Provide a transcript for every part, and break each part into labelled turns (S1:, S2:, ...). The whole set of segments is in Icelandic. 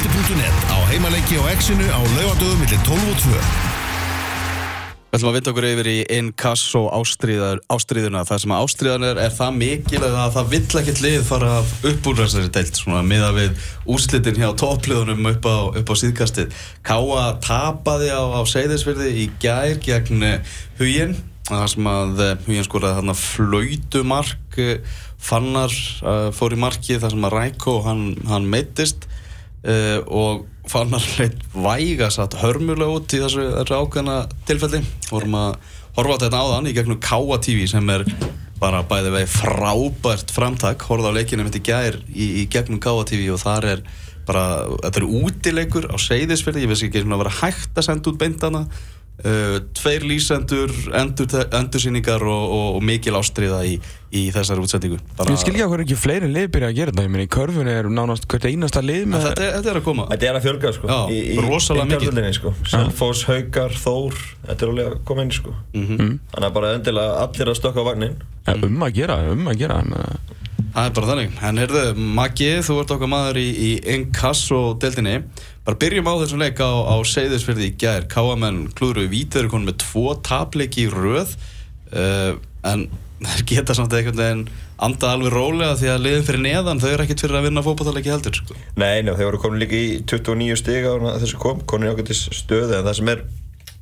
S1: Fótbolti.net á heimaleiki og exinu á laugadöðum millir 12 og 2.
S2: Við ætlum að vinda okkur yfir í Inkasso ástríðuna. Það sem ástríðan er, er það mikil að það vill ekkert lið fara upp úr þessari deilt, svona miða við úrslitin hjá toppliðunum upp á, á síðkastið. Káa tapaði á, á Seyðisfyrði í gær gegn Huginn, það sem að eh, Huginn skoraði þarna flautumark, eh, fannar uh, fór í markið þar sem að Ræko hann, hann meittist uh, og fannar hreitt væga satt hörmulega út í þessu, þessu ákveðna tilfelli. Vorum að horfa þetta áðan í gegnum Káa TV sem er bara bæði vegi frábært framtak. Horfða á leikinu mitt í gær í, í gegnum Káa TV og þar er bara, þetta er útileikur á seyðisfyrði, ég veist ekki að vera hægt að senda út beintana tveir lýsendur, endur, endursýningar og, og, og mikil ástriða í, í þessari útsendingu.
S3: Bara... Ég skil ekki að hverju ekki fleiri lið byrja að gera þetta ég meina í körfunni er nánast hvert einasta lið
S2: með... þetta, er, þetta er að koma.
S4: Þetta er að fjölga sko
S2: Já, í, rosalega mikið.
S4: sko. Selfos, Haugar, Þór þetta er alveg að koma inn sko. Mm -hmm. Þannig að bara endilega allir að stökka á vagnin
S3: ja, Um að gera, um að gera
S2: Það er bara þannig, en heyrðu, Maggi, þú ert okkar maður í, í Inkasso-deltinni bara byrjum á þessum leik á, á Seyðisfjörði í gær, Káamenn klúður við vít, þeir eru konið með tvo tapleiki í röð. Uh, en þeir geta samt eitthvað en anda alveg rólega því að liðin fyrir neðan þau eru ekkert fyrir að vinna fókbátalegi heldur sko.
S4: Nei, ná, þeir voru komin líka í 29 stig á þessu kom, komin í ákveðtis stöðu en það sem er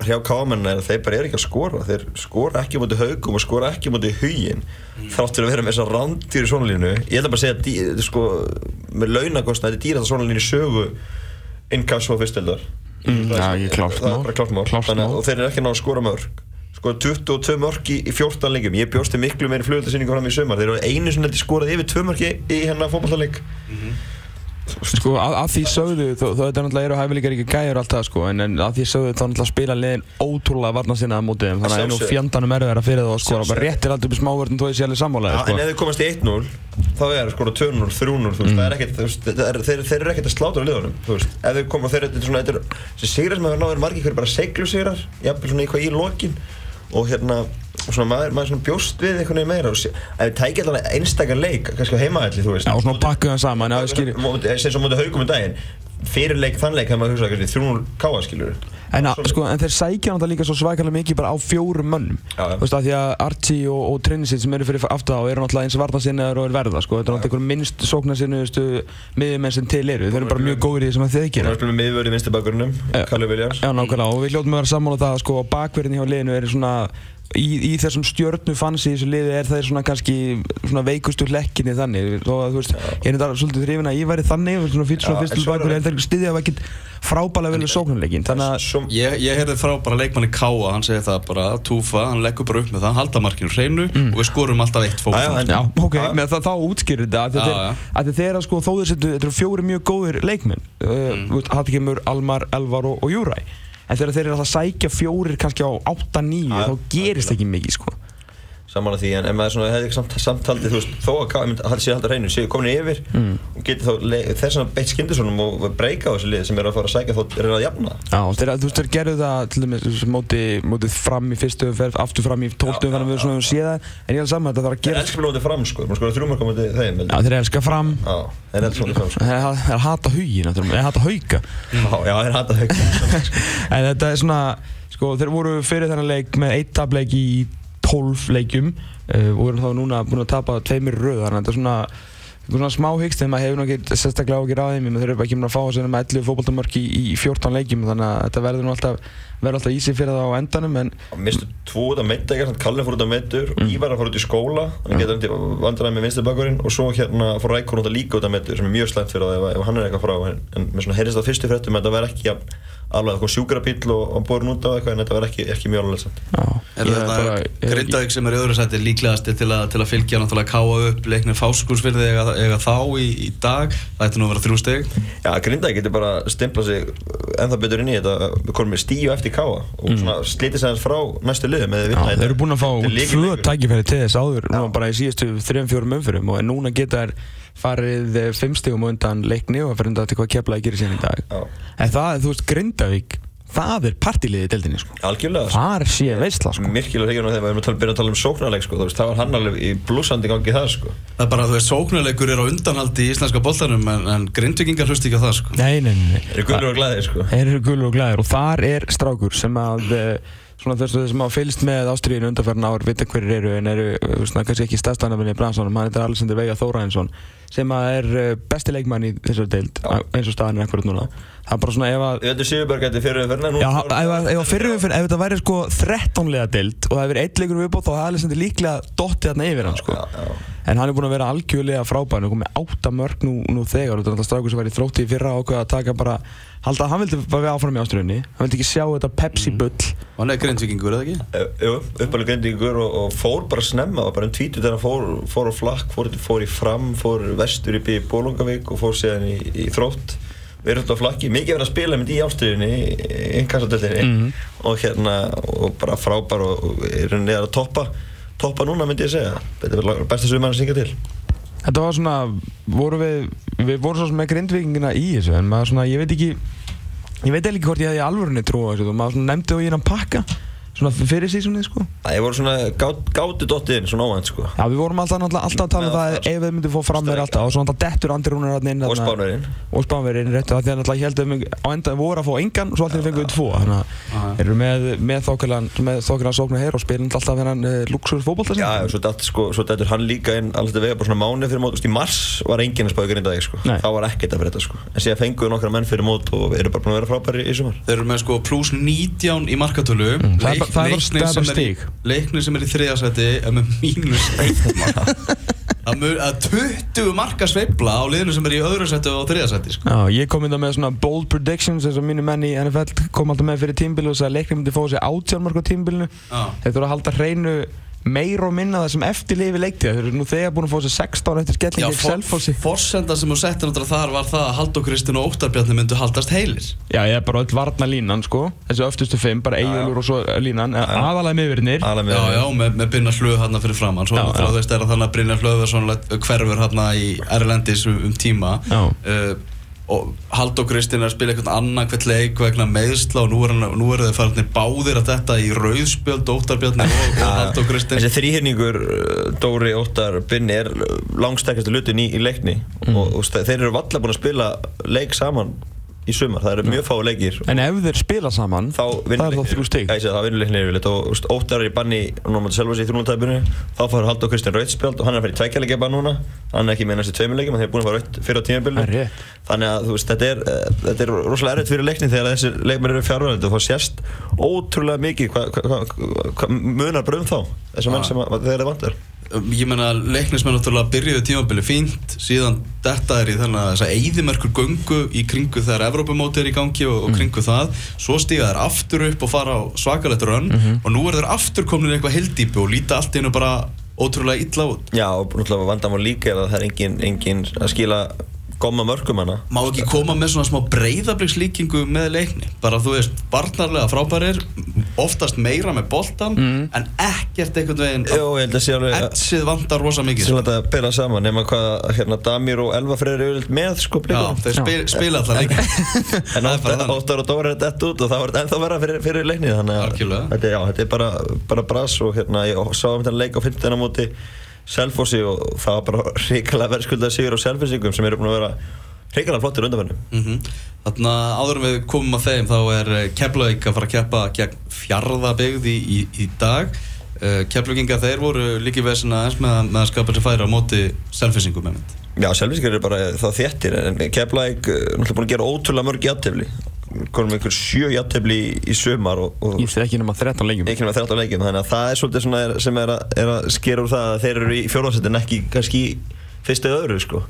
S4: hjá Káamenn er að þeir bara er ekki að skora. Þeir skora ekki mútið haugum og skora ekki mútið hugin mm. þáttur að vera með þessa rándir í svonalínu ég ætla bara að segja að sko, með launakostna þetta er dýrast að svonalínu sögu innkast og fyrstildar
S3: mm, það, ja,
S4: það er bara klárt mál. Og þeir eru ekki náðu að skora mörg sko 22 mörg í, í 14 leikum ég bjósti miklu meiri fljóðaldarsynningu fram í sömar þeir eru einu sem heldur skorað yfir 2 mörg í, í hennar fólkvallarleik mm -hmm.
S3: Sko að, að því sögðu, þó þetta náttúrulega eru hæfileikar ekki gæður alltaf sko, en, en að því sögðu þá náttúrulega spila liðin ótrúlega varna sinna á mótið þannig að einu fjandanum er það að fyrir það og sko bara réttir alltaf upp í smávörðin tóið sér alveg sammálega
S4: sko. En ef þið komast í 1-0 þá er sko 2-0, 3-0 mm. þeir, þeir eru ekkert að sláta á liðunum ef þið koma, þeir eru svona þessi sigrar sem hefur náður margir í og svona maður, maður svona bjóst við einhvern veginn meira og ef við tækja alltaf einstakar leik kannski á heimaðalli, þú veist.
S3: Já, og svona pakka það saman, já, skilji
S4: sem svo mútið haugum um daginn. Fyrir leik, þann leik, það maður hugsa kannski þrjúnul káa, skiljur
S3: En, a, sko, en þeir sækja náttúrulega líka svo svakalega mikið bara á fjórum mönnum. Þú veist að því að Archie og, og Trinisitt sem eru fyrir aftur á eru náttúrulega eins vartansinnaður og er verða sko. Þetta er náttúrulega einhver minnst sóknarsinnuðustu miðjumenn sem til eru. Þeir eru bara mjög góður í því sem þeir gera.
S4: Það er svona miðvörð í vinstibakurinnum, Kalli Williams.
S3: Já, nákvæmlega. Og við hljóttum að vera sammála það sko bakverðin hjá liðinu er svona í, í þessum stjórnu fansi í þessu liði er það svona kannski svona veikustu hlekkinni þannig. Og þú veist, ég er þetta svolítið þrifin að ég væri þannig svona fyrir svona fyrstum bakur en það stiðja að ekki frábælega vel sóknarleikin þannig
S2: að ég, ég heyrði frábæra leikmanni Káa hann segi það bara, Túfa, hann leggur bara upp með það hann halda markinu hreinu mm. og við skorum alltaf eitt fólk
S3: Já, ok, með það þá útskýrir þetta að þeir að sko þóður þetta eru fjóri mjög góðir leikminn uh, Hattikimur, Almar, Elvar og Júræ en þegar þeir eru alltaf að sækja fjórir kannski á 8-9 þá gerist ekki mikið sko
S4: saman að því, en, en maður svona, hefði samt, samtaldið, veist, þó að það sé alltaf hreinu, séu komin yfir mm. og geti þá þess að beitt skindisónum og breyka á þessu lið sem er að fara að sækja er það að jafna.
S3: Já, þeir, þú veist, þeir gerðu það til dæmis mótið móti fram í fyrstu umferð, aftur fram í tóltu umferð, við svona séð það, en ég held saman að það þarf að gera...
S4: Þeir elskar mótið fram, sko, maður sko þrjumar komið til þeim.
S3: Já, þeir elskar fram.
S4: Já, þeir.
S3: Þeir hata hugin, þeir hata hauka.
S4: Já, þeir hata hauka.
S3: En þetta er svona, sko, þeir voru fyrir þennan leik með eitt tableik í 12 leikjum uh, og erum þá núna búin að tapa tveimir röð þannig að þetta er svona, svona smá hyggst þegar maður hefur náttúrulega sérstaklega á ekki ráðið mér þeir eru ekki með að fá að segja með 11 fókbaltamörk í, í 14 leikjum þannig að þetta verður nú alltaf verður alltaf ísið fyrir það á endanum en
S4: Mistu tvo út af meita ekkert, Kallin fór út af meitur mm. Ívar fór út í skóla hann getur vandræði með vinstirbakkurinn og svo hérna fór Rækon út að líka út af meitur sem er mjög slæmt fyrir það ef, ef hann er eitthvað frá en, en með svona alveg eitthvað sjúkrapíl og, og borin út á eitthvað en þetta verður ekki, ekki mjög alveg samt
S2: Er þetta Grindavík sem er í öðru sæti líklegast til, til að fylgja náttúrulega káa upp leiknir fáskúrsfyrði eða, eða þá í, í dag? Það ætti nú að vera þrjú steg
S4: Já, Grindavík getur bara stimplað sig ennþá betur inn í þetta. Við komum með stíu eftir káa og mm. slítið sér frá næstu liðum
S3: Þeir eru búin að fá tvö tækifæri til þess áður. Bara í síðastu 3-4 umfyrum og núna geta þær farið fimm stegum undan leikni og farið undan til hvað keflaði gerir síðan í dag Já. en það, þú veist, Grindavík það er partíliðið í deildinni sko.
S4: algjörlega sko.
S3: þar sé veistla sko.
S4: Mirkilega hregjum þegar við erum að tala- byrja að tala um sóknarleik sko, veist, það var hann alveg í blúsandi gangi það sko.
S2: Það er bara, þú veist, sóknuleikur er á undanhaldi í íslenska boltanum en, en grindvikingar hlust ekki á það, sko.
S3: nei, nei, nei, nei.
S4: Þeir eru gulur og glæðir sko.
S3: Þeir eru gulur og glæðir og þar er strákur sem að eh, svona þessu sem hafa fylgst með ástriðinu undanferðin ár vita hverjir eru en eru svona, kannski ekki stærstanafinn í bransanum hann heitir Alexander Veiga Þórainsson sem er eh, besti leikmann í þessari deild eins og staðan er akkurat núna það er bara svona ef að
S4: Þetta er Sigurberg eftir fyrir fyrir
S3: Já, ef, þetta væri sko 13 lega deild og það hefur eitt leikur viðbóð þá hefði Alexander líklega dottið þarna yfir hann sko.
S4: Já, já.
S3: En hann er búinn að vera algjörlega frábær. Hann er komið átta mörg nú, nú þegar. Og þetta er alltaf strákur sem var í þrótti í fyrra ákveða að taka bara halda að hann vildi bara við áfram í áströðinni hann vildi ekki sjá þetta Pepsi bull.
S2: Og hann er grindvikingur, eða ekki?
S4: Eh, Jú, uppalega grindingur og, og fór bara snemma, var bara um tvítu þegar hann fór, fór á flakk, fór, fór í fram, fór vestur upp í Bólungavík og fór síðan í, í þrótt. Verið alltaf á flakki, mikið verið að spila með í ástriðinni í innkassadöldinni og hérna, og bara frábær og, og er henni að toppa toppa núna myndi ég segja. Þetta er besta sumann að syngja til.
S3: Þetta var svona voru við, við vorum svo sem með grindvikingina í þessu en maður svona, ég veit ekki ég veit ekki hvort ég hefði alvörunni þessu og maður svona nefndi og ég er að pakka svona fyrir sísonið sko?
S4: Það ég voru svona gát, gátu dottið inn, svona óvænt sko.
S3: Já, við vorum alltaf, alltaf, alltaf að tala um það
S4: það-
S3: ef við myndum fóð fram með alltaf. Og svo alltaf dettur Andri Rúnar hann inn
S4: og spánverinn
S3: og Spánverinn réttu að því að alltaf heldum við á enda voru að fá engan og svo alltaf fengum við tvo. Þannig að þeir eru með, með þokkalan með þokkalan sóknar hér og spilum alltaf þennan uh, luxus fótbolta
S4: Já, já, svo datt sko, svo dattur hann líka inn alltaf vega bara svona mánu fyrir mót, í mars var enginn að spáði grindaði,
S3: Nei.
S4: þá var ekkert að fyrir þetta, en síðan fenguðu nokkra menn fyrir mót og eru bara búin að vera frábæri í sumar
S2: Þeir eru með pluss 19 í markatölu
S3: það er bara- stig.
S2: leiknir sem er í þriðasæti er með mínus 1 marka Það mun að 20 marka sveifla á liðinu sem er í öðru sæti og þriðasæti sko.
S3: Ég kom inn með svona bold predictions eins og mínu menn í NFL kom alltaf með fyrir tímbilu og sagði að leiknum myndi fóða sér 18 mark á tímbilinu þeir þurfa að halda hreinu meir og minna það sem eftir lifi leiktíða þeir eru nú þegar búin að fóða sér 16 eftir skellingi ekki selfossi.
S2: forsenda sem þú settir náttúrulega þar var það að Halldór Kristinn og Óttarbjarni myndu haldast heilir.
S3: Já, ég er bara öll varna línan sko. Þessi öftustu fimm, bara Eyjólfur og svo línan. En aðalega
S4: Alveg
S2: Já, já, með, með Brynjar Hlöð hérna fyrir framann Svo þú veist er að þannig að er svona hverfur hérna í Erlendis um, um tíma.
S3: Já.
S2: uh, og Halldór Kristinn er að spila eitthvað annan hvert leik vegna meðsla og nú er, nú er þeir farinir báðir að þetta í rauðspjöld Óttarbjarni og, og Halldór Kristinn.
S4: Þessi þrýhyrningur, Dóri, Óttar, Binni er langstækjastu lutin í, í leikni. Og, og sta- þeir eru valla búin að spila leik saman í sumar, það eru mjög fáið leikir.
S3: En ef þeir spila saman,
S4: þá
S3: það
S4: vinnur
S3: er þá þrjú
S4: segi það, vinnur leiknir yfirleitt. Og Óttar er í banni núna mátti selva sig í þrjúnultæðbunni þá fær Halldór Kristinn Rautspjald og hann er að fara í tveikjaleikja bara núna. Hann er ekki með næstu tveimilegjum en þeir er búin að fara raut fyrir á
S3: rétt.
S4: þannig að veist, þetta er, uh, þetta er rosalega erfitt fyrir leikni þegar þessir leikmenn eru fjárvæðandi og þá sést ótrúlega mikið hva, hva, hva, munar bara um þá þessum menn sem að, þeir eru vantar
S2: Um, ég meina leiknismenn náttúrulega byrjuðu tímabili fínt síðan þetta er í þannig að þess að eyðimerkur göngu í kringu þegar Evrópumóti er í gangi og, og kringu það. Svo stíga þær aftur upp og fara á svakalegt rönn og nú er þær aftur komin í eitthvað heldýpu og líta allt einu bara ótrúlega illa út.
S4: Já, og náttúrulega vandamál líka er að það er engin, engin að skila gomma mörgum hana.
S2: Má ekki koma með svona smá breyðablikkslíkingu með leikni? Bara þú veist, barnarlega frábærir oftast meira með boltan en ekkert einhvern veginn Etsið vantar rosa mikið
S4: Sérlega þetta að pela saman nema hvað hérna Damir og Elva Freyr eru með sko
S2: Já,
S4: blikunum
S2: þeir spil, spila alltaf leikni
S4: En Óttar og Dóra er dett út og það var þetta ennþá verra fyrir, fyrir leiknið þannig að þetta, já, þetta er bara, bara bras og hérna ég sá um þetta leik á 15. móti Selfossi og það var bara ríkala verðskuldað sigur á Selfossingum sem eru búin að vera ríkala flottir undanfennum
S2: mm Þannig að áður en við komum að þeim þá er Keflavík að fara að keppa gegn fjarðabyggð í, í, í dag. Uh, Keflavíkinga þeir voru líki veðsina aðeins með, að- með að skapa sér færi á móti selfisingum með mynd
S4: Já, Selfossingir eru bara þá þéttir en Keflæk náttúrulega búin að gera ótrúlega mörg játtöfli konum einhver sjö játtöfli í, í sumar og, og
S3: Í þeir ekki nema 13 leikjum.
S4: Ekki með 13 leikjum þannig að það er svolítið svona er, sem er að, er að skera úr það að þeir eru í fjórðarsettin ekki kannski í fyrstu öðru sko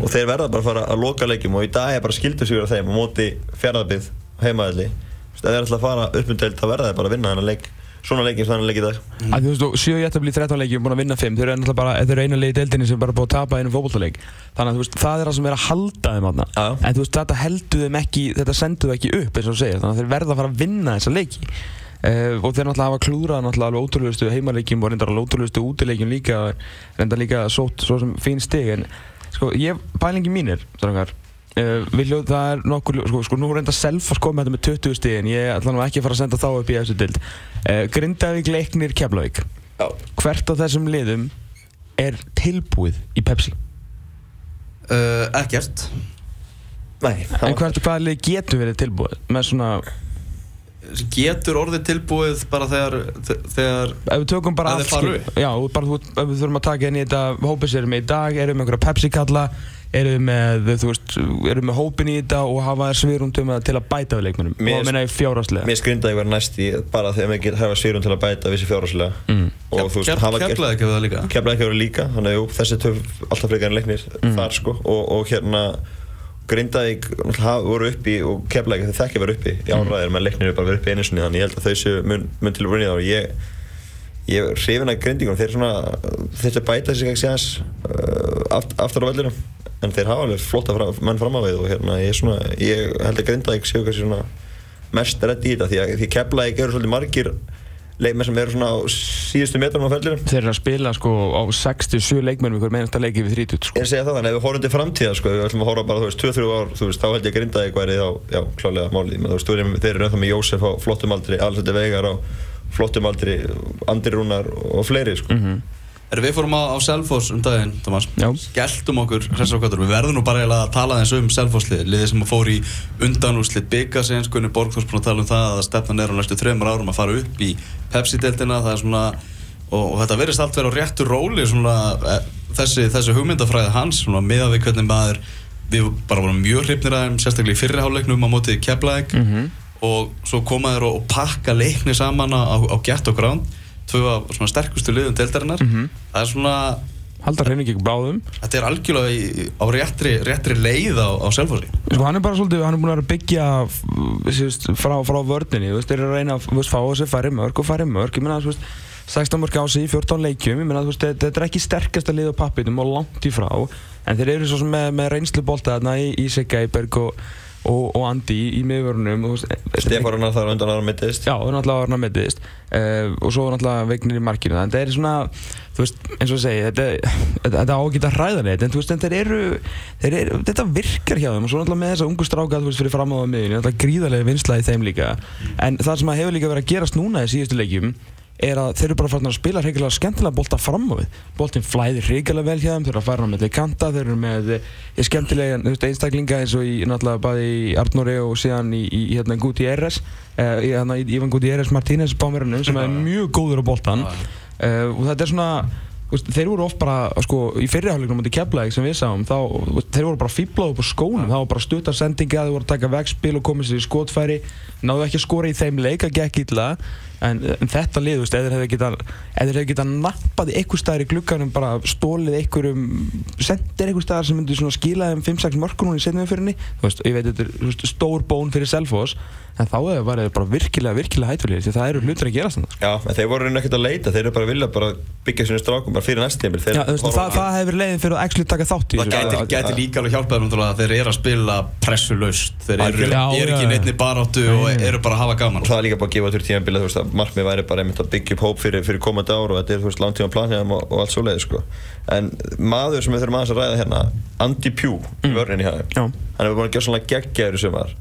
S4: og þeir verða bara að fara að loka leikjum og í dag er bara skildur sigur af þeim á móti fjárðarbið heimaðalli ef þeir ætla að fara upp um deild þá verða þeir bara að vinna þennan leik svona leikir þannig leik í dag.
S3: Að þú veist, og 7 jættabli 13 leikjum búin að vinna 5 þeir eru náttúrulega bara, þeir eru eina leik í deildinni sem er bara búin að tapa einum fótbollaleik þannig að þú veist, það er það sem er að halda þeim aðna en þú veist, þetta heldur þeim ekki þetta sendur þeim ekki upp eins og þú segir. Þannig að þeir verða að fara að vinna þessa leiki. Uh, og þeir náttúrulega hafa klúrað náttúrulega alveg ótrúlegustu heimaleikjum og reyndar alveg ótrúlegustu útileikjum líka. Reyndar líka sótt svo sko, ég, pælingi mínir, strákar Uh, við hljóðum það er nokkur, sko, sko nú reynda Selfoss komið þetta með 20 stíðin, ég ætla nú ekki að fara að senda þá upp í þessu dild. Uh, Grindavík, Leiknir, Keflavík.
S4: Já.
S3: Hvert af þessum liðum er tilbúið í Pepsi?
S2: Uh, ekkert
S4: Nei,
S3: En hvert, hvaða lið getur verið tilbúið? Með svona,
S2: Getur orðið tilbúið bara þegar, þegar
S3: ef við tökum bara allt, já, ef við, ef við þurfum að taka inn í þetta hópið sem erum með í dag, erum við með einhverja Pepsi kalla, erum við með, þú veist, erum við með hópin í þetta og hafa þær svirundum til að bæta við leikmennum.
S4: Mér-
S3: Og meina ég fjárhagslega.
S4: Mér skrindaði verið næst í bara þegar við hafa svírum til að bæta vissi fjárháslega
S3: Mm.
S4: og þú veist, hafa gert
S2: Keflaði ekki við það líka
S4: Keflaði ekki verið líka, þannig að jú, þessi töf alltaf frekar en leiknir þar sko og, og hérna Grindavík voru uppi og Keflavík þeir þekkja verið uppi í áraðir menn leiknir eru bara verið uppi einu sinni þannig ég held að þau séu mun, mun til að vinna þá og ég ég hrifin af Grindíkum þeir þeir að bæta sig ekki séðans uh, aft, aftur á vellinum. En þeir hafa alveg flotta fra, menn fram á við og hérna ég, svona, ég held að Grindavík séu kannski svona mest redd í þetta því að því Keflavík eru svolítið margir leikmenn sem eru svona á síðustu metrum á fellinum
S3: Þeir eru að spila sko á 67 leikmennum ykkur meinast að leiki við 30 sko.
S4: Ég segja það, þannig ef við horfum til framtíða sko, við ætlum að horfa bara, þú veist, 2-3 ár, þú veist, þá held ég að Grindavík væri þá, já, klálega málið, menn þú veist, erum, þeir eru ennþá með Jósef á flottum aldri, Alessandi Veigar á flottum aldri, Andri Rúnar og fleiri, sko.
S2: Erum við fórum á, á Selfoss um daginn, Thomas.
S3: Já.
S2: Geltum okkur, Við verðum nú bara að tala eins um Selfoss-lið Liðið sem fór í undanúslit byggasins Gunni Borgþórs búin að tala um það að stefnan er á næstu þreymur árum að fara upp í Pepsi-deltina Það er svona og, þetta verðist allt vera á réttu róli svona, e, þessi, þessi hugmyndafræði hans svona miða við hvernig maður við bara vorum mjög hrifnir að þeim sérstaklega í fyrriháleiknum á mótið Keflæk
S3: Mhm.
S2: og svo koma þeir og, og pakka leikni saman á, á Gert og Ground tvö af svona sterkustu liðum deildarinnar.
S3: Mhm.
S2: það er svona
S3: Haldar hreinu ekki báðum
S2: þetta er algjörlega í, á réttri, réttri leið á, á Selfossi.
S3: Sko hann er bara svolítið, hann er búin að að byggja sést, frá, frá vördninni, þú veist, þeir eru að reyna að veist, fá sig færri mörg og færri mörg, ég meina, þú veist, 16 mörg á sig í 14 leikjum, ég meina, þú veist, þetta er ekki sterkasta lið á pappitum og langt í frá, en þeir eru svo sem með, með reynslu bolta þarna í, í Sigga, í Berg og, og, og Andi í, í miðvörunum, veist,
S4: Stefán þar á undan ára mittist.
S3: Já, það er náttúrulega orðin að mittist uh, og svo er náttúrulega veiknir í markinu. Þannig að þetta er svona, þú veist, eins og ég segi þetta, þetta, þetta á ekki að hræða neitt en þú veist, en þeir eru, þeir eru þetta virkar hjá þeim. Og svo náttúrulega með þessa ungu stráka þú veist, fyrir fram á það miðjunni, náttúrulega gríðarlega vinsla í þeim líka. En það sem að hefur líka verið að gerast núna í síðustu leikjum er að þeir eru bara farin að spila hreikalega skemmtilega bolta fram á við. Boltin flæðir hreikalega vel hjá þeim þeir eru að fara á milli kanta þeir eru með eh, skemmtilega einstaklinga eins og í náttúrulega bæði í Arnóri og síðan í, í, hérna Gutierrez uh, í, hérna, í Ivan Gutierrez Martínez bámverðunum sem er mjög góður á boltan. Uh, og þetta er svona þeir voru oft bara sko, í fyrirháleiknum mútið keflaðið sem við sáum þá, þeir voru bara fýblaði upp á skónum það var bara stuttar sendinga, þeir voru að taka vegspil og komið sér í skotfæri náðu ekki að skora í þeim leik að gekk illa en, en þetta lið, eða þeir hefði getað nappað einhver staðar í glugganum bara stólið einhverjum sendir einhver staðar sem svona skila þeim 5-6 mörkunum í veist, ég veit þetta er veist, stór bón fyrir Selfoss en þá hefur verið bara virkilega, virkilega hættulegir því það eru hlutir að gerast þannig
S4: Já, en þeir voru reyna ekkert að leita, þeir eru bara að vilja bara byggja svona strákum bara fyrir næst tímil.
S3: Já, þú veist, það, það hefur leiðin fyrir að actually taka þátt í
S2: það
S3: þessu.
S2: gæti, gæti líka alveg hjálpað þeim náttúrulega að þeir eru að spila pressulaust þeir eru,
S3: Já,
S2: eru ekki neittni baráttu og eru bara að hafa gaman.
S4: Og það er líka bara að gefa þurr tímabili, þú veist, að markmið væri bara einmitt að byggja upp hóp fyrir, fyrir komandi ár og þetta er, þú veist, langtíma planið og, og allt svo leið, sko. En maður sem við þurfum aðeins að ræða hérna, Andy Pugh, mm. vörðin í hafði, hann hefur búin að gera svona geggjaður í sumar,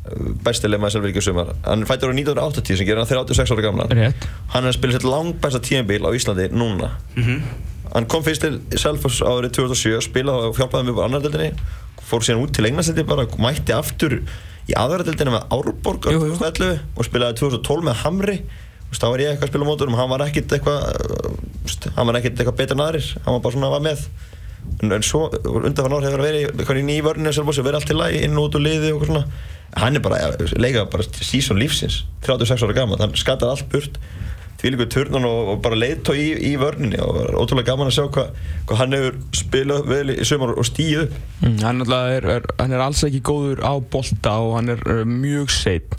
S4: bestileg maður selvir ekki í sumar. Hann fættur á 1980 sem gerir hann 36 ára gamlan.
S3: Rétt.
S4: Hann er að spila sitt langbæsta tímabil á Íslandi núna. Hann kom fyrst til Selfoss árið 2007, spilaði og hjálpaði mig á annardeldinni, fór síðan út til Englandsleiti bara, mætti aftur í aðverðardeldinni með Árborg á
S3: Jú, jú.
S4: 2011 og spilaði 2012 með Hamri. Þá var ég eitthvað að spila á mótunum, hann var ekkert eitthvað, uh, hann var ekkert eitthvað betur en aðrir, hann var bara svona að var með. En, en svo undanfann ár hefur verið í nýjvörninu Selfossi, verið allt til lagi, inn og út og liði og svona. Hann er bara, leikað bara sísón lífsins, 36 ára gammal, hann skattar allt burt því líka turnan og, og bara leiðtói í, í vörninni og ótrúlega gaman að sjá hvað hva hann hefur spilað vel í sumar og stíð upp.
S3: Mm, hann, er, er, hann er alls ekki góður á bolta og hann er, er mjög seitt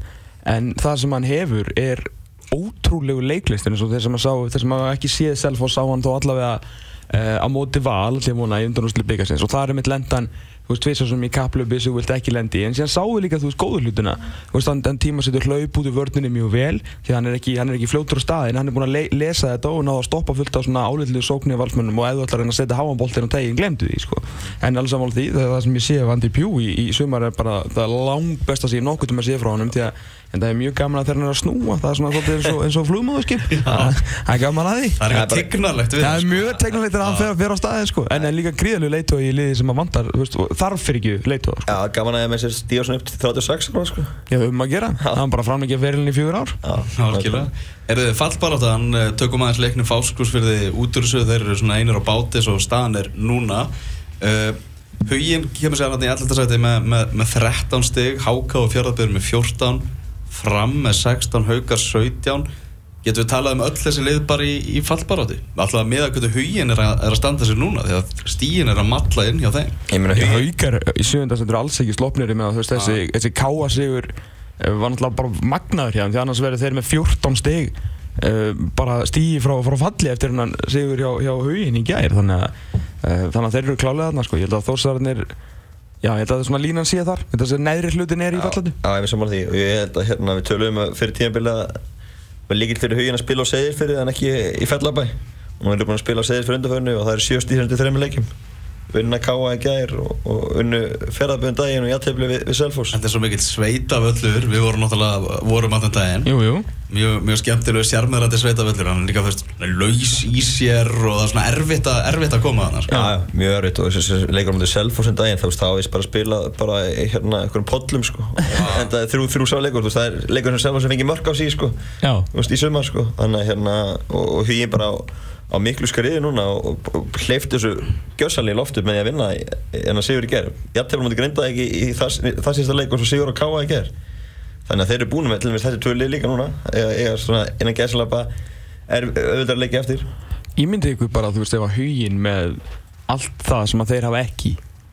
S3: en það sem hann hefur er ótrúlegu leiklistin eins og þeir sem að sá, þeir sem að ekki séð Selfoss sá hann þó allavega uh, á móti val til múna í undanúsli byggasins og það er mitt lendan þú veist, tvisar sem í kaplöpi sem þú vilt ekki lendi í, en síðan sáu líka, þú veist, góðu hlutina. Þú veist, hann, hann tíma setur hlaup út í vörninni mjög vel, því að hann er ekki, hann er ekki fljótur á staðin, hann er búinn að le lesa þetta og náða að stoppa fullt af svona álitlu sóknir valsmönnum. Og ef þú ætlar að að setja háanboltin og tegin, glemdu því, sko. En alls saman því, það, það sem ég sé af Andy Pugh í, í sumar er bara það langt besta sem ég nokkuð til að sé frá honum því að en það er mjög gaman að hann er að snúa það er svona svolítið eins og, eins og flugmóðuskip það það er gaman að því.
S2: Það er eitthvað tignarlegt við
S3: Það er
S2: sko.
S3: mjög tegnilegt að hann fer, fer á staðin sko. en en líka gríðalegu leitói í liði sem að vantar þú veist, þarf fyrir ekki leitóar
S4: Já, gaman að ég með sér stíða svona upp til 36 ára, sko.
S3: Já, við höfum að gera, hann bara fram ekki að ferilin í fjögur ár.
S4: Já,
S2: Algjörlega. Er þið fallbaráta, hann eh, tökum aðeins leiknum fáskursfyrði út úr þessu, þeir eru svona einir á báti svo staðan er núna. Uh, Huginn kemur sér hann í alltaf sæti með, með, með 13 stig, Háka og Fjörðarbyrður með 14, Fram með 16, Haukar 17. Getum við talað um öll þessi lið bara í, í fallbaráti? Alltaf með að hvernig huginn er, að- er að standa sér núna, því að stíin er að matla inn hjá þeim.
S4: Ég meina,
S3: haukar í sjöfundastendur alls ekki slopnir með að þú veist, þessi, þessi káa sigur eh, var náttúrulega bara magnaður hjá þeim því annars verður þeir með 14 stig uh, bara stígi frá, frá falli eftir hennan sigur hjá, hjá huginn í gær þannig að, uh, þannig að þeir eru klálega þarna sko. ég held að þósararnir já, ég held að svona línan sé þar þetta sem neðri hlutin er í fallandi.
S4: Já, ég er saman því. Og ég held að hérna við töluðum að fyrir tímabilið að var líkilt fyrir hugin að spila á segir fyrir en ekki í fellabæ. Og nú erum við búin að spila á segir fyrir undarförnu og það eru sjö stíðandi þreymur leikjum unna Káa í gær og, og unnu ferðarbjörn daginn og jættefli við, við Selfoss.
S2: Þetta er svo mikill sveitavöllur, við vorum náttúrulega, vorum allan daginn.
S3: jú, jú.
S2: Mjög, mjög skemmtilegu sjarmerandi sveitavöllur hann er líka fyrst laus í sér og það er svona erfitt að, erfitt að koma þannig sko.
S4: Já, já, mjög örfitt og þessi leikur á mútið Selfoss en daginn, þá veist, þá er bara að spila bara í hérna einhverjum pollum sko. En það er þrjú, þrjú sá leikur, veist, það er leikur sem Selfoss sem fengið mörg á sig sko. Veist, í sumar sko. Þannig að hérna, og, og á, miklu skriði núna og, og, og hleyft þessu gjörsalni í loftu með því að vinna en að Sigur í ger Jafntefnum mútið grinda ekki í, það, það sísta leik og svo Sigur og Káa í ger þannig að þeir eru búin með til dæmis þessi tvö lið líka núna eiga svona innan gæðsalapa er auðvitað leiki eftir
S3: ímyndið ykkur bara þú veist ef að huginn með allt það sem að þeir hafa ekki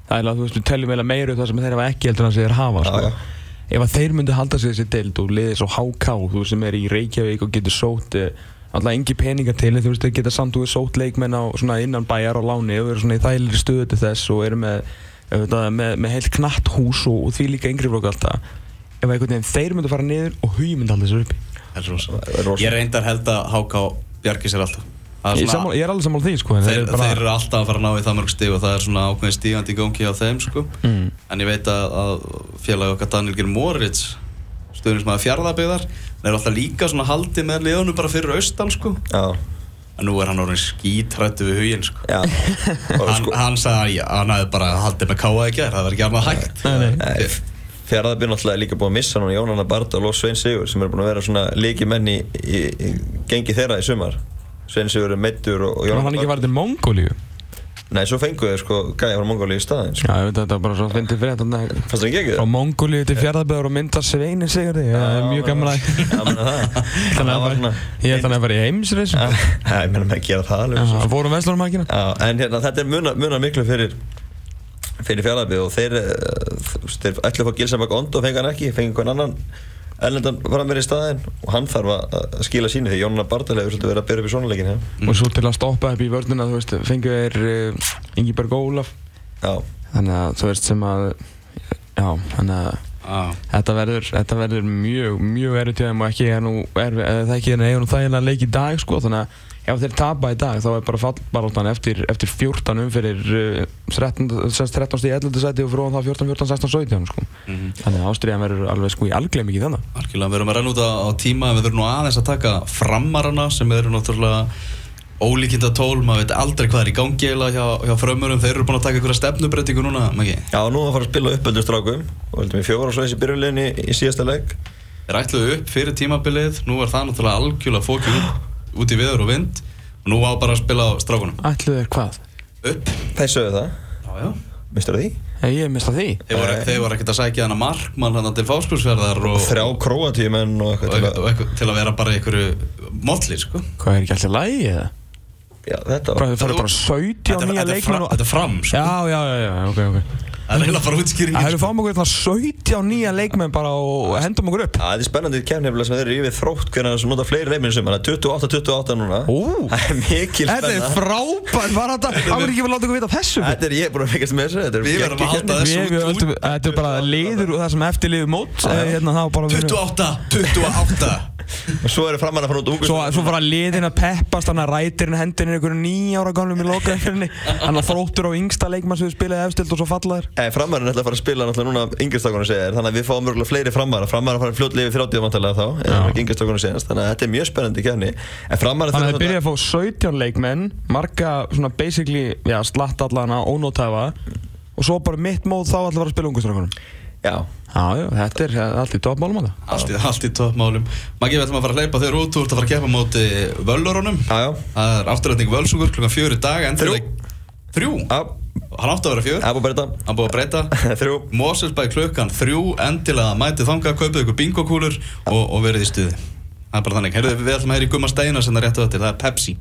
S3: það er að þú veist við teljum eiginlega meira um það sem þeir hafa ekki heldur en að þeir hafa sko.
S4: Já, já.
S3: ef að þeir myndu halda sig þessi deild og liðið svo HK þú sem er í Reykjavík og getur sótt eh, alltaf engi peninga til en þú veist þeir geta samt og sótt leikmenn á svona innan bæjar á láni og eru svona í þægilegri stöðu til þess og eru með, með, með, með heilt knatt hús og, og því líka yngri flokk alltaf ef einhvern veginn þeir myndu fara niður og huginn myndi halda sér uppi.
S2: Ég reyndar held að HK bjargi sér alltaf. Það er
S3: ég,
S2: svona-
S3: sammála- ég er alveg sammála því sko en
S2: þeir,
S3: þeir eru bara,
S2: þeir eru alltaf að fara að ná í það mörg stig og það er svona ákveðin stígandi í gangi á þeim sko.
S3: mm,
S2: en ég veit að, að félag okkar Daniel Geir Moritz stuðnismæður fjárðabegðar er alltaf líka svona haldið með liðunum bara fyrir austan sko.
S4: Já,
S2: en nú er hann orðin skítrættu við huginn sko. hann,
S4: sko,
S2: hann sagði að hann hefði bara haldið með káa í gær það var ekki annað hægt.
S4: Fjaraðabjörn náttúrulega er líka búin að missa núna Jónanna Bardal og Svein Sigur sem eru búin að vera svona líki menn í, í, í gengi þeirra í sumar. Svein Sigur er meittur og, og
S3: hann
S4: Jónanna
S3: hann ekki farið til Mongóliu
S4: Nei, svo fengu þeir sko gæði frá Mongóli í staðinn sko.
S3: já ég veit að þetta er bara svo fyndið fyrir þetta
S4: Fannst það ekki ekki?
S3: Frá
S4: það?
S3: Mongóliu til fjárðaböður og mynda Sveini Sigurði það er mjög gaman að
S4: Já, menna það
S3: Þannig
S4: Það
S3: að
S4: var svona
S3: ég held að hann er bara í heimsreis
S4: Já, ég menna með að gera það alveg
S3: hann fór um Vestlunarmarkina
S4: Já, en hérna, þetta er muna, muna miklu fyrir fyrir fjárðabjörn og þeir, eh, ætla að fá Gilsabak Ond og fengi hann ekki, fengi hvern annan erlendan fram mér í staðinn og hann þarf að að skila sínu því Jónanna Bardal hefur svolítið verið að byrja upp í svona leikin hérna.
S3: og svo til að stoppa upp í vörnina þú veist fengu þeir uh, Ingiberg Ólaf
S4: Já,
S3: þannig að þú veist sem að já þannig að
S2: ah.
S3: Þetta verður, þetta verður mjög, mjög erfitt hjá þeim og ekki er nú, er, það ekki er nú þægilega leik í dag sko, þannig að ef þeir tapa í dag þá er bara fallbaráttan eftir, eftir 14 umfyrir uh, 13, 13 stíð 11. seti og frá það 14, 14, 16, 17 sko.
S2: Mhm.
S3: Þannig að ástriðan verður alveg sko í algleim ekki þannig.
S2: Algjörlega, við erum að renna út á, tíma við þurfum nú aðeins að taka framarana sem eru náttúrulega ólíkinda tól, maður veit aldrei hvað er í gangi eiginlega hjá, hjá frömmurum, þeir eru búin að taka einhverja stefnubreitingu núna, Maggi.
S4: Já, nú að fara að spila uppöldur strákum og heldum við fjóra og svo þessi byrjuleginni í, í síðasta leik
S2: Þeir ætluðu upp fyrir tímabilið, nú er það náttúrulega algjörlega fókið út, í viður og vind og nú á bara að spila á strákunum.
S3: Ætluðu þeir hvað?
S2: Upp.
S4: Þeir sögðu það,
S2: Já, já.
S4: mistur því
S3: Hey, ég mista því.
S2: Þeir voru, þeir voru ekkert að sækja hana markmann hann til fáskursverðar og,
S4: Þrjá króatíumenn og
S2: og,
S4: eitthvað til
S2: og,
S4: að
S2: eitthvað til að vera bara einhverju molli, sko.
S3: Hvað er ekki alltaf lægi eða?
S4: Já, þetta var
S3: þið farið bara 17
S2: Þetta er-
S3: nýja
S2: er
S3: leikmenn og...
S2: Þetta er fram, sko.
S3: Já, já, já, já, ok, ok.
S2: Að reyna að fara
S3: Það
S2: útskýringin
S3: hefur fáum okkur svona 17 nýja leikmenn bara og hendum okkur upp.
S4: Já, þetta er spennandi kemnefnilega sem þeir eru yfir þrótt hvernig það nota fleiri leikminn sem það er 28-28 núna.
S3: Ó.
S4: Það er mikil
S3: Þetta er
S4: spenna.
S3: frábært, var þetta, það verður ekki að láta okkur vita þessu?
S4: Þetta er ég búin að fekast með þessu Þetta er
S2: Við verðum að halda þessu
S3: þetta er bara liður og það sem eftir liður mót eh, hérna, þá bara
S2: 28, 28
S4: Og svo eru framann að fara út
S3: Svo, svo fara liðin að peppast, þannig að rætirinn hendin er einhverju nýjára gamlum í lokaðinni Hann að þróttur á yngsta leikmann sem við spilaði efstild og svo fallaðir
S4: Nei, framarinn ætla að fara að spila náttúrulega núna yngjastakunum segir Þannig að við fáum mörgulega fleiri framara Framara fara fljótlega yfir 30 vantarlega þá eða Yngjastakunum segast Þannig að þetta er mjög spennandi kefni En
S3: Þannig að þið byrjaði að fá 17 leikmenn, marga svona basically, já, slatt allana, ónótæfa og svo bara mitt mót þá allir var að spila ungustrákunum.
S4: Já,
S3: Já, já, þetta er eh, allt í toppmálum að það.
S2: Allt í, allt í toppmálum. Maggi, við ætlum að fara að hleypa þér út Þú ert að fara að keppa móti völlurunum.
S4: Já, já.
S2: Það er afturrætning völsungur klukkan fjögur í dag endilega- Þrjú?
S4: Já,
S2: Hann átti að vera fjör
S4: það búið að breyta.
S2: Hann búið að breyta.
S4: Þrjú.
S2: Moselsbæ klukkan þrjú endilega mætið þangað, kaupið ykkur bingokúlur og, og verið í stuði. Það er bara þannig, Heyrðu, við ætlum að heyra í Gumma Steina sem það réttu þetta, það er Pepsi